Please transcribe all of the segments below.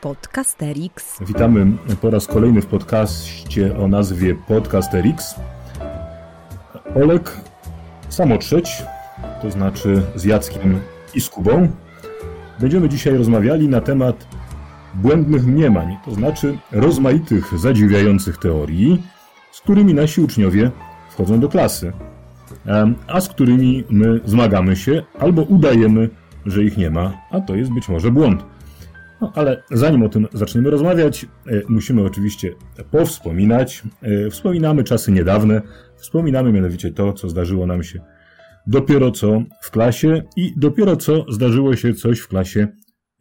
Podcasterix. Witamy po raz kolejny w podcaście o nazwie Podcasterix. Olek samo trzeć, to znaczy z Jackiem i z Kubą. Będziemy dzisiaj rozmawiali na temat błędnych mniemań, to znaczy rozmaitych, zadziwiających teorii, z którymi nasi uczniowie wchodzą do klasy, a z którymi my zmagamy się albo udajemy, że ich nie ma, a to jest być może błąd. No, ale zanim o tym zaczniemy rozmawiać, e, musimy oczywiście powspominać. E, wspominamy czasy niedawne, wspominamy mianowicie to, co zdarzyło nam się dopiero co w klasie i dopiero co zdarzyło się coś w klasie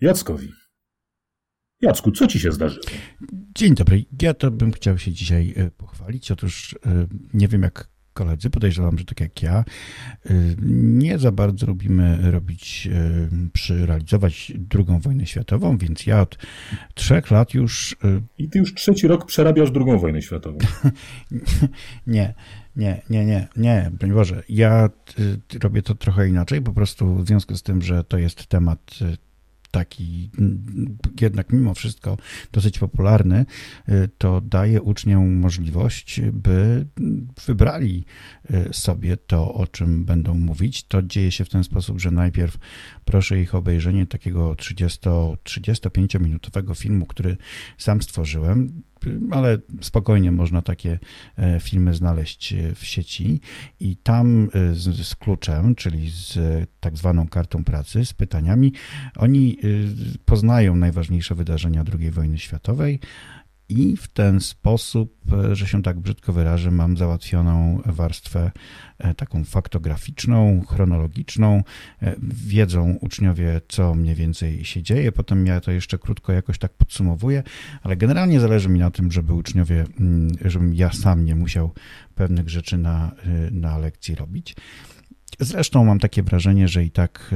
Jackowi. Jacku, co ci się zdarzyło? Dzień dobry. Ja to bym chciał się dzisiaj e, pochwalić. Otóż nie wiem, jak koledzy, podejrzewam, że tak jak ja, y, nie za bardzo lubimy robić, y, przy realizować drugą wojnę światową, więc ja od trzech lat już... Y, I ty już trzeci rok przerabiasz drugą wojnę światową. nie, nie, nie, nie, nie, broń Boże. Ja robię to trochę inaczej, po prostu w związku z tym, że to jest temat taki jednak mimo wszystko dosyć popularny, y, to daje uczniom możliwość, by wybrali y, sobie to, o czym będą mówić. To dzieje się w ten sposób, że najpierw proszę ich o obejrzenie takiego 30-35 minutowego filmu, który sam stworzyłem ale spokojnie można takie e, filmy znaleźć e, w sieci. I tam e, z, z, kluczem, czyli z tak zwaną kartą pracy, z pytaniami, oni poznają najważniejsze wydarzenia II wojny światowej, i w ten sposób, e, że się tak brzydko wyrażę, mam załatwioną warstwę e, taką faktograficzną, chronologiczną. E, wiedzą uczniowie, co mniej więcej się dzieje. Potem ja to jeszcze krótko jakoś tak podsumowuję, ale generalnie zależy mi na tym, żeby uczniowie, mm, żebym ja sam nie musiał pewnych rzeczy na, na lekcji robić. Zresztą mam takie wrażenie, że i tak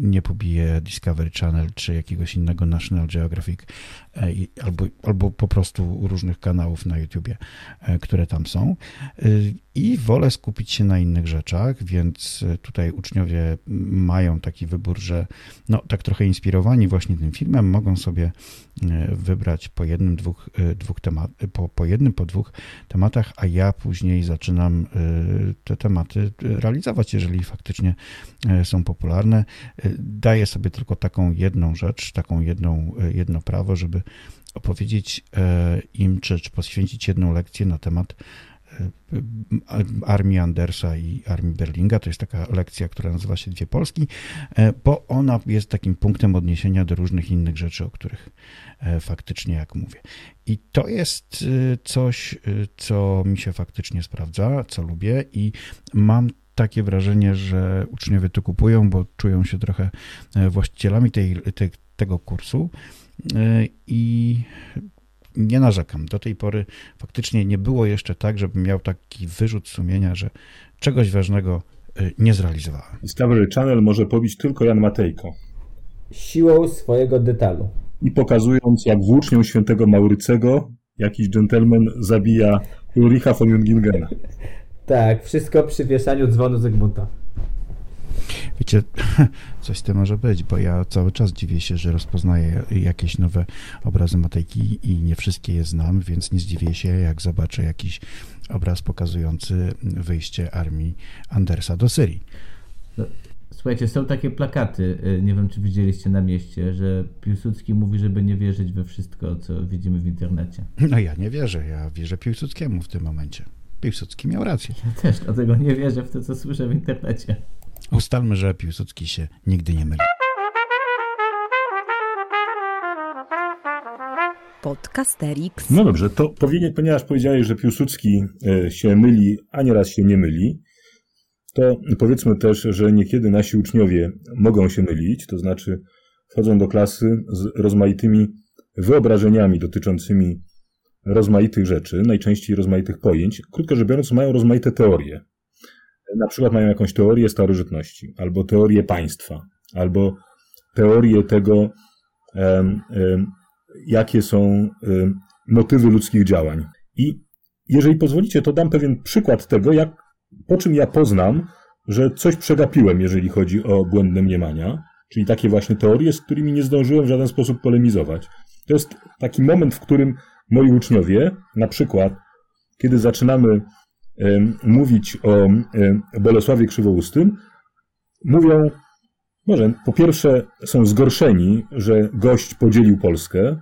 nie pobije Discovery Channel czy jakiegoś innego National Geographic albo, albo po prostu różnych kanałów na YouTubie, e, które tam są. Y, I wolę skupić się na innych rzeczach, więc tutaj uczniowie mają taki wybór, że no, tak trochę inspirowani właśnie tym filmem mogą sobie e, wybrać po jednym, dwóch, dwóch temat, po, po jednym, po dwóch tematach, a ja później zaczynam te tematy realizować, jeżeli faktycznie e, są popularne. E, daję sobie tylko taką jedną rzecz, taką jedną, e, jedno prawo, żeby opowiedzieć im, czy, czy poświęcić jedną lekcję na temat armii Andersa i armii Berlinga. To jest taka lekcja, która nazywa się Dwie Polski, bo ona jest takim punktem odniesienia do różnych innych rzeczy, o których faktycznie, jak mówię. I to jest coś, co mi się faktycznie sprawdza, co lubię i mam takie wrażenie, że uczniowie to kupują, bo czują się trochę e, właścicielami tej, tej, tego kursu e, i nie narzekam. Do tej pory faktycznie nie było jeszcze tak, żebym miał taki wyrzut sumienia, że czegoś ważnego e, nie zrealizowałem. Discovery Channel może pobić tylko Jan Matejko. Siłą swojego detalu. I pokazując, jak włócznią świętego Maurycego jakiś dżentelmen zabija Ulricha von Jungingena. Tak, wszystko przy wieszaniu dzwonu Zygmunta. Wiecie, coś tym może być, bo ja cały czas dziwię się, że rozpoznaję jakieś nowe obrazy Matejki i nie wszystkie je znam, więc nie zdziwię się, jak zobaczę jakiś obraz pokazujący wyjście armii Andersa do Syrii. No, słuchajcie, są takie plakaty, y, nie wiem czy widzieliście na mieście, że Piłsudski mówi, żeby nie wierzyć we wszystko, co widzimy w internecie. No ja nie wierzę, ja wierzę Piłsudskiemu w tym momencie. Piłsudski miał rację. Ja też dlatego nie wierzę w to, co słyszę w internecie. Ustalmy, że Piłsudski się nigdy nie myli. Podcasterix. No dobrze, to powinien, ponieważ powiedziałeś, że Piłsudski e, się myli, a nieraz się nie myli, to powiedzmy też, że niekiedy nasi uczniowie mogą się mylić, to znaczy wchodzą do klasy z rozmaitymi wyobrażeniami dotyczącymi rozmaitych rzeczy, najczęściej rozmaitych pojęć. Krótko rzecz biorąc, mają rozmaite teorie. Na przykład mają jakąś teorię starożytności, albo teorię państwa, albo teorię tego, jakie są motywy ludzkich działań. I jeżeli pozwolicie, to dam pewien przykład tego, jak, po czym ja poznam, że coś przegapiłem, jeżeli chodzi o błędne mniemania, czyli takie właśnie teorie, z którymi nie zdążyłem w żaden sposób polemizować. To jest taki moment, w którym moi uczniowie, na przykład, kiedy zaczynamy mówić o Bolesławie Krzywoustym, mówią, może po pierwsze są zgorszeni, że gość podzielił Polskę,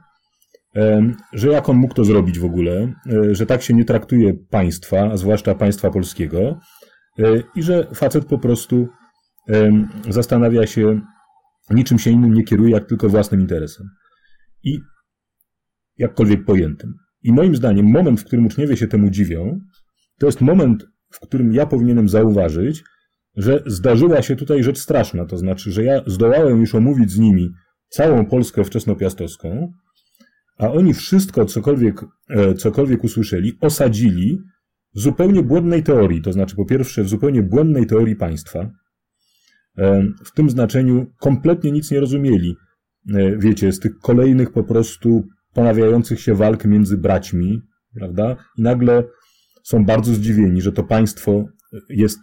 że jak on mógł to zrobić w ogóle, e, że tak się nie traktuje państwa, a zwłaszcza państwa polskiego, e, i że facet po prostu zastanawia się, niczym się innym nie kieruje, jak tylko własnym interesem. I jakkolwiek pojętym. I moim zdaniem moment, w którym uczniowie się temu dziwią, to jest moment, w którym ja powinienem zauważyć, że zdarzyła się tutaj rzecz straszna, to znaczy, że ja zdołałem już omówić z nimi całą Polskę wczesnopiastowską, a oni wszystko, cokolwiek, e, cokolwiek usłyszeli, osadzili w zupełnie błędnej teorii, to znaczy po pierwsze w zupełnie błędnej teorii państwa, e, w tym znaczeniu kompletnie nic nie rozumieli, e, wiecie, z tych kolejnych po prostu ponawiających się walk między braćmi, prawda? I nagle są bardzo zdziwieni, że to państwo jest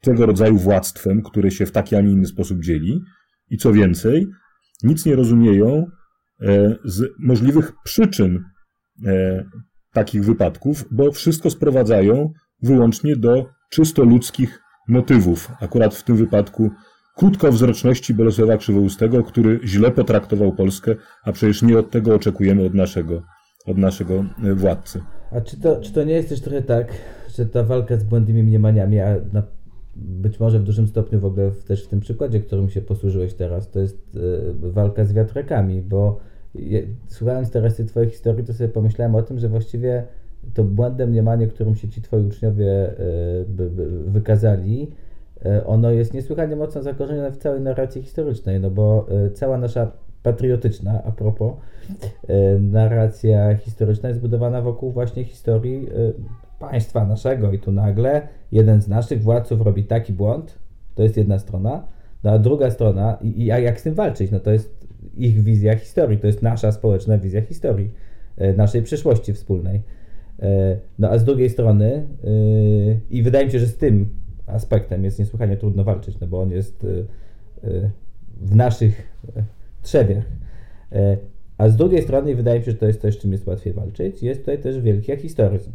tego rodzaju władztwem, które się w taki, a nie inny sposób dzieli. I co więcej, nic nie rozumieją e, z możliwych przyczyn e, takich wypadków, bo wszystko sprowadzają wyłącznie do czysto ludzkich motywów. Akurat w tym wypadku krótkowzroczności Bolesława Krzywoustego, który źle potraktował Polskę, a przecież nie od tego oczekujemy od naszego, od naszego e, władcy. A czy to, czy to nie jest też trochę tak, że ta walka z błędnymi mniemaniami, a na, być może w dużym stopniu w ogóle też w tym przykładzie, którym się posłużyłeś teraz, to jest y, walka z wiatrakami, bo je, słuchając teraz tej Twojej historii, to sobie pomyślałem o tym, że właściwie to błędne mniemanie, którym się ci Twoi uczniowie y, by, by wykazali, y, ono jest niesłychanie mocno zakorzenione w całej narracji historycznej, no bo cała nasza patriotyczna, a propos, e, narracja historyczna jest budowana wokół właśnie historii e, państwa naszego i tu nagle jeden z naszych władców robi taki błąd, to jest jedna strona, no a druga strona, i, jak z tym walczyć? No to jest ich wizja historii, to jest nasza społeczna wizja historii, e, naszej przyszłości wspólnej. No a z drugiej strony, i wydaje mi się, że z tym aspektem jest niesłychanie trudno walczyć, no bo on jest w naszych trzewiach. E, a z drugiej strony, wydaje mi się, że to jest coś, czym jest łatwiej walczyć, jest tutaj też wielki historyzm.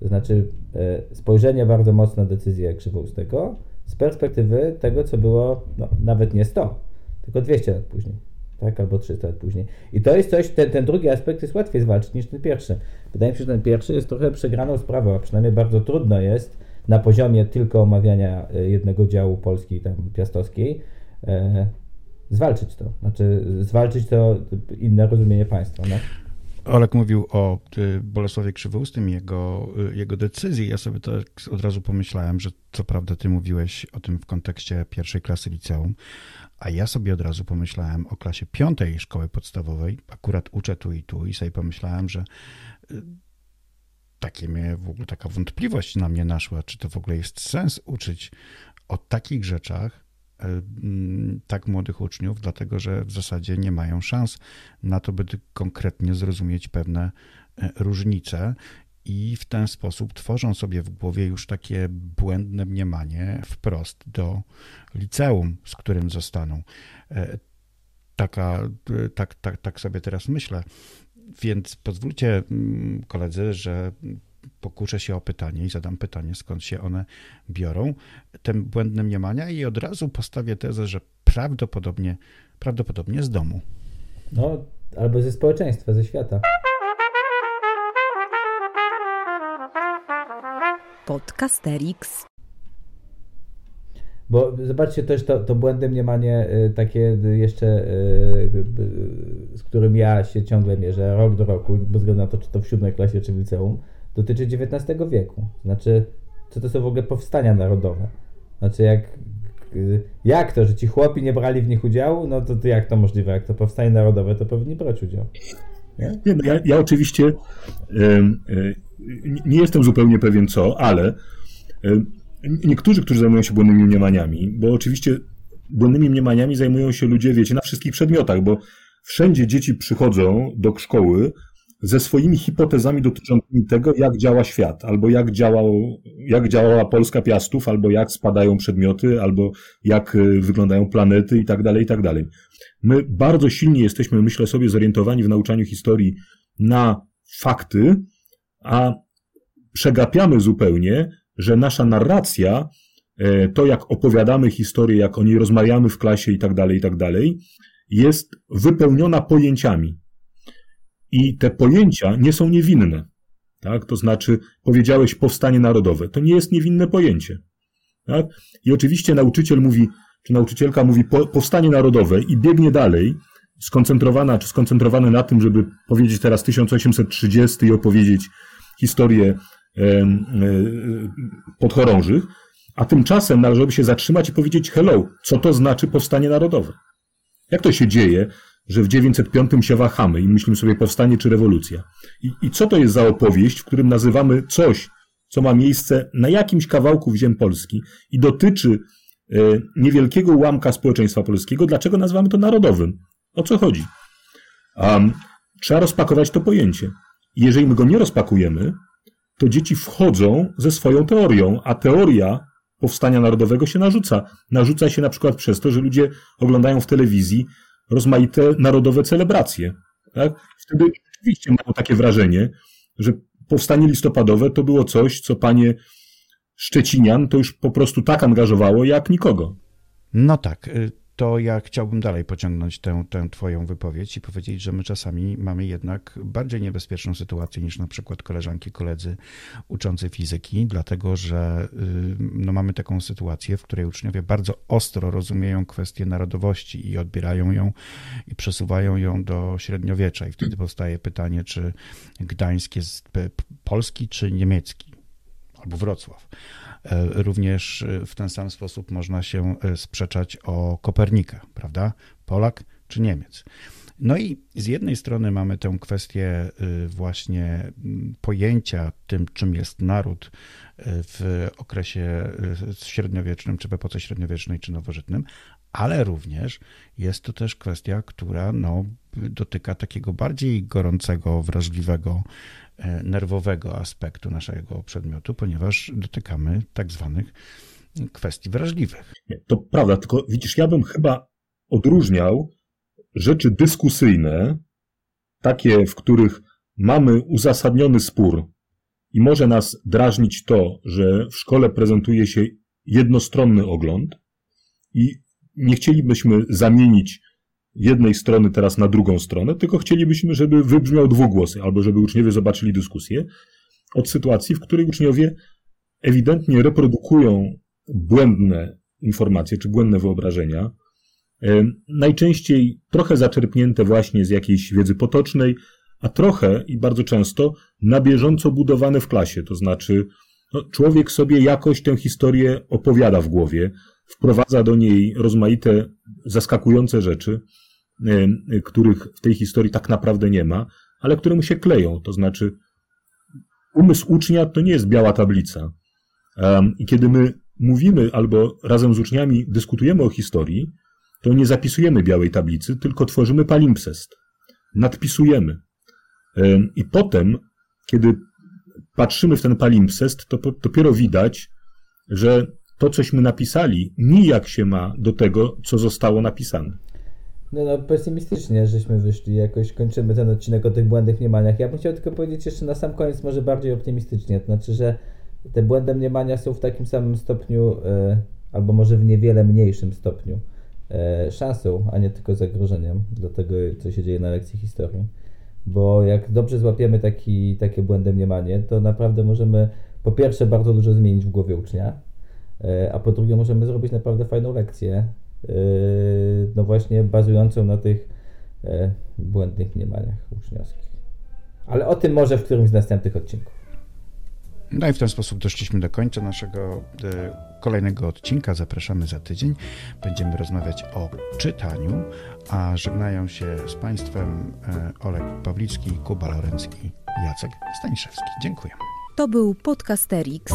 To znaczy e, spojrzenie bardzo mocno na decyzję Krzywoustego z perspektywy tego, co było no, nawet nie 100, tylko 200 lat później. Tak, albo 300 lat później. I to jest coś, ten, ten drugi aspekt jest łatwiej zwalczyć niż ten pierwszy. Wydaje mi się, że ten pierwszy jest trochę przegraną sprawą, a przynajmniej bardzo trudno jest na poziomie tylko omawiania e, jednego działu Polski, tam piastowskiej, zwalczyć to. Znaczy, zwalczyć to inne rozumienie państwa. No? Olek mówił o y, Bolesławie Krzywoustym i jego, y, jego decyzji. Ja sobie tak od razu pomyślałem, że co prawda ty mówiłeś o tym w kontekście pierwszej klasy liceum, a ja sobie od razu pomyślałem o klasie piątej szkoły podstawowej. Akurat uczę tu i tu i sobie pomyślałem, że y, takie mnie w ogóle taka wątpliwość na mnie naszła, czy to w ogóle jest sens uczyć o takich rzeczach, tak młodych uczniów, dlatego że w zasadzie nie mają szans na to, by konkretnie zrozumieć pewne e, różnice i w ten sposób tworzą sobie w głowie już takie błędne mniemanie wprost do liceum, z którym zostaną. E, taka, tak, tak, tak sobie teraz myślę. Więc pozwólcie koledzy, że pokuszę się o pytanie i zadam pytanie, skąd się one biorą, te błędne mniemania i od razu postawię tezę, że prawdopodobnie, prawdopodobnie z domu. No, albo ze społeczeństwa, ze świata. Podcasterix. Bo zobaczcie też to, to błędne mniemanie y, takie jeszcze, y, y, z którym ja się ciągle mierzę, rok do roku, bez względu na to, czy to w siódmej klasie, czy w liceum, dotyczy XIX wieku. Znaczy, co to są w ogóle powstania narodowe? Znaczy, jak, jak to, że ci chłopi nie brali w nich udziału? No to, to jak to możliwe? Jak to powstanie narodowe, to powinni brać udział. Nie? Nie, no ja, ja, oczywiście y, y, nie jestem zupełnie pewien co, ale y, niektórzy, którzy zajmują się błędnymi mniemaniami, bo oczywiście błędnymi mniemaniami zajmują się ludzie, wiecie, na wszystkich przedmiotach, bo wszędzie dzieci przychodzą do szkoły ze swoimi hipotezami dotyczącymi tego, jak działa świat, albo jak, działał, jak działała Polska Piastów, albo jak spadają przedmioty, albo jak y, wyglądają planety i tak dalej, i tak dalej. My bardzo silnie jesteśmy, myślę sobie, zorientowani w nauczaniu historii na fakty, a przegapiamy zupełnie, że nasza narracja, e, to jak opowiadamy historię, jak o niej rozmawiamy w klasie i tak dalej, i tak dalej, jest wypełniona pojęciami. I te pojęcia nie są niewinne. Tak? To znaczy, powiedziałeś powstanie narodowe. To nie jest niewinne pojęcie. Tak? I oczywiście nauczyciel mówi, czy nauczycielka mówi po, powstanie narodowe i biegnie dalej, skoncentrowana czy skoncentrowany na tym, żeby powiedzieć teraz 1830 i opowiedzieć historię e, e, podchorążych, a tymczasem należałoby się zatrzymać i powiedzieć hello, co to znaczy powstanie narodowe? Jak to się dzieje, że w 905 się wahamy i myślimy sobie powstanie czy rewolucja? I, I co to jest za opowieść, w którym nazywamy coś, co ma miejsce na jakimś kawałku ziem Polski i dotyczy e, niewielkiego ułamka społeczeństwa polskiego, dlaczego nazywamy to narodowym? O co chodzi? Um, trzeba rozpakować to pojęcie. Jeżeli my go nie rozpakujemy, to dzieci wchodzą ze swoją teorią, a teoria powstania narodowego się narzuca. Narzuca się na przykład przez to, że ludzie oglądają w telewizji rozmaite narodowe celebracje. Tak? Wtedy oczywiście mają takie wrażenie, że powstanie listopadowe to było coś, co panie Szczecinian to już po prostu tak angażowało jak nikogo. No tak. To ja chciałbym dalej pociągnąć tę, tę Twoją wypowiedź i powiedzieć, że my czasami mamy jednak bardziej niebezpieczną sytuację niż na przykład koleżanki, koledzy uczący fizyki, dlatego że y, no, mamy taką sytuację, w której uczniowie bardzo ostro rozumieją kwestię narodowości i odbierają ją i przesuwają ją do średniowiecza. I wtedy powstaje pytanie, czy Gdańsk jest polski czy niemiecki, albo Wrocław. E, również e, w ten sam sposób można się e, sprzeczać o Kopernika, prawda? Polak czy Niemiec. No i z jednej strony mamy tę kwestię właśnie pojęcia tym, czym jest naród w okresie średniowiecznym, czy w epoce średniowiecznej, czy nowożytnym, ale również jest to też kwestia, która no, dotyka takiego bardziej gorącego, wrażliwego E, nerwowego aspektu naszego przedmiotu, ponieważ dotykamy tak zwanych kwestii wrażliwych. To prawda, tylko widzisz, ja bym chyba odróżniał rzeczy dyskusyjne, takie, w których mamy uzasadniony spór i może nas drażnić to, że w szkole prezentuje się jednostronny ogląd i nie chcielibyśmy zamienić jednej strony teraz na drugą stronę, tylko chcielibyśmy, żeby wybrzmiał dwugłosy, albo żeby uczniowie zobaczyli dyskusję, od sytuacji, w której uczniowie ewidentnie reprodukują błędne informacje czy błędne wyobrażenia, e, najczęściej trochę zaczerpnięte właśnie z jakiejś wiedzy potocznej, a trochę i bardzo często na bieżąco budowane w klasie. To znaczy, no, człowiek sobie jakoś tę historię opowiada w głowie, wprowadza do niej rozmaite, zaskakujące rzeczy, e, których w tej historii tak naprawdę nie ma, ale które mu się kleją. To znaczy, umysł ucznia to nie jest biała tablica. I kiedy my mówimy albo razem z uczniami dyskutujemy o historii, to nie zapisujemy białej tablicy, tylko tworzymy palimpsest. Nadpisujemy. I potem, kiedy patrzymy w ten palimpsest, to dopiero widać, że to, cośmy napisali, nijak się ma do tego, co zostało napisane. No, no, pesymistycznie żeśmy wyszli, jakoś kończymy ten odcinek o tych błędnych mniemaniach. Ja bym chciał tylko powiedzieć jeszcze na sam koniec, może bardziej optymistycznie, to znaczy, że te błędne mniemania są w takim samym stopniu, e, albo może w niewiele mniejszym stopniu, e, szansą, a nie tylko zagrożeniem dla tego, co się dzieje na lekcji historii. Bo jak dobrze złapiemy taki, takie błędne mniemanie, to naprawdę możemy po pierwsze bardzo dużo zmienić w głowie ucznia, a po drugie możemy zrobić naprawdę fajną lekcję, e, no właśnie bazującą na tych e, błędnych mniemaniach uczniowskich. Ale o tym może w którymś z następnych odcinków. No i w ten sposób doszliśmy do końca naszego kolejnego odcinka. Zapraszamy za tydzień. Będziemy rozmawiać o czytaniu, a żegnają się z Państwem Olek Pawlicki, Kuba Lorenz i Jacek Staniszewski. Dziękuję. To był Podcasterix.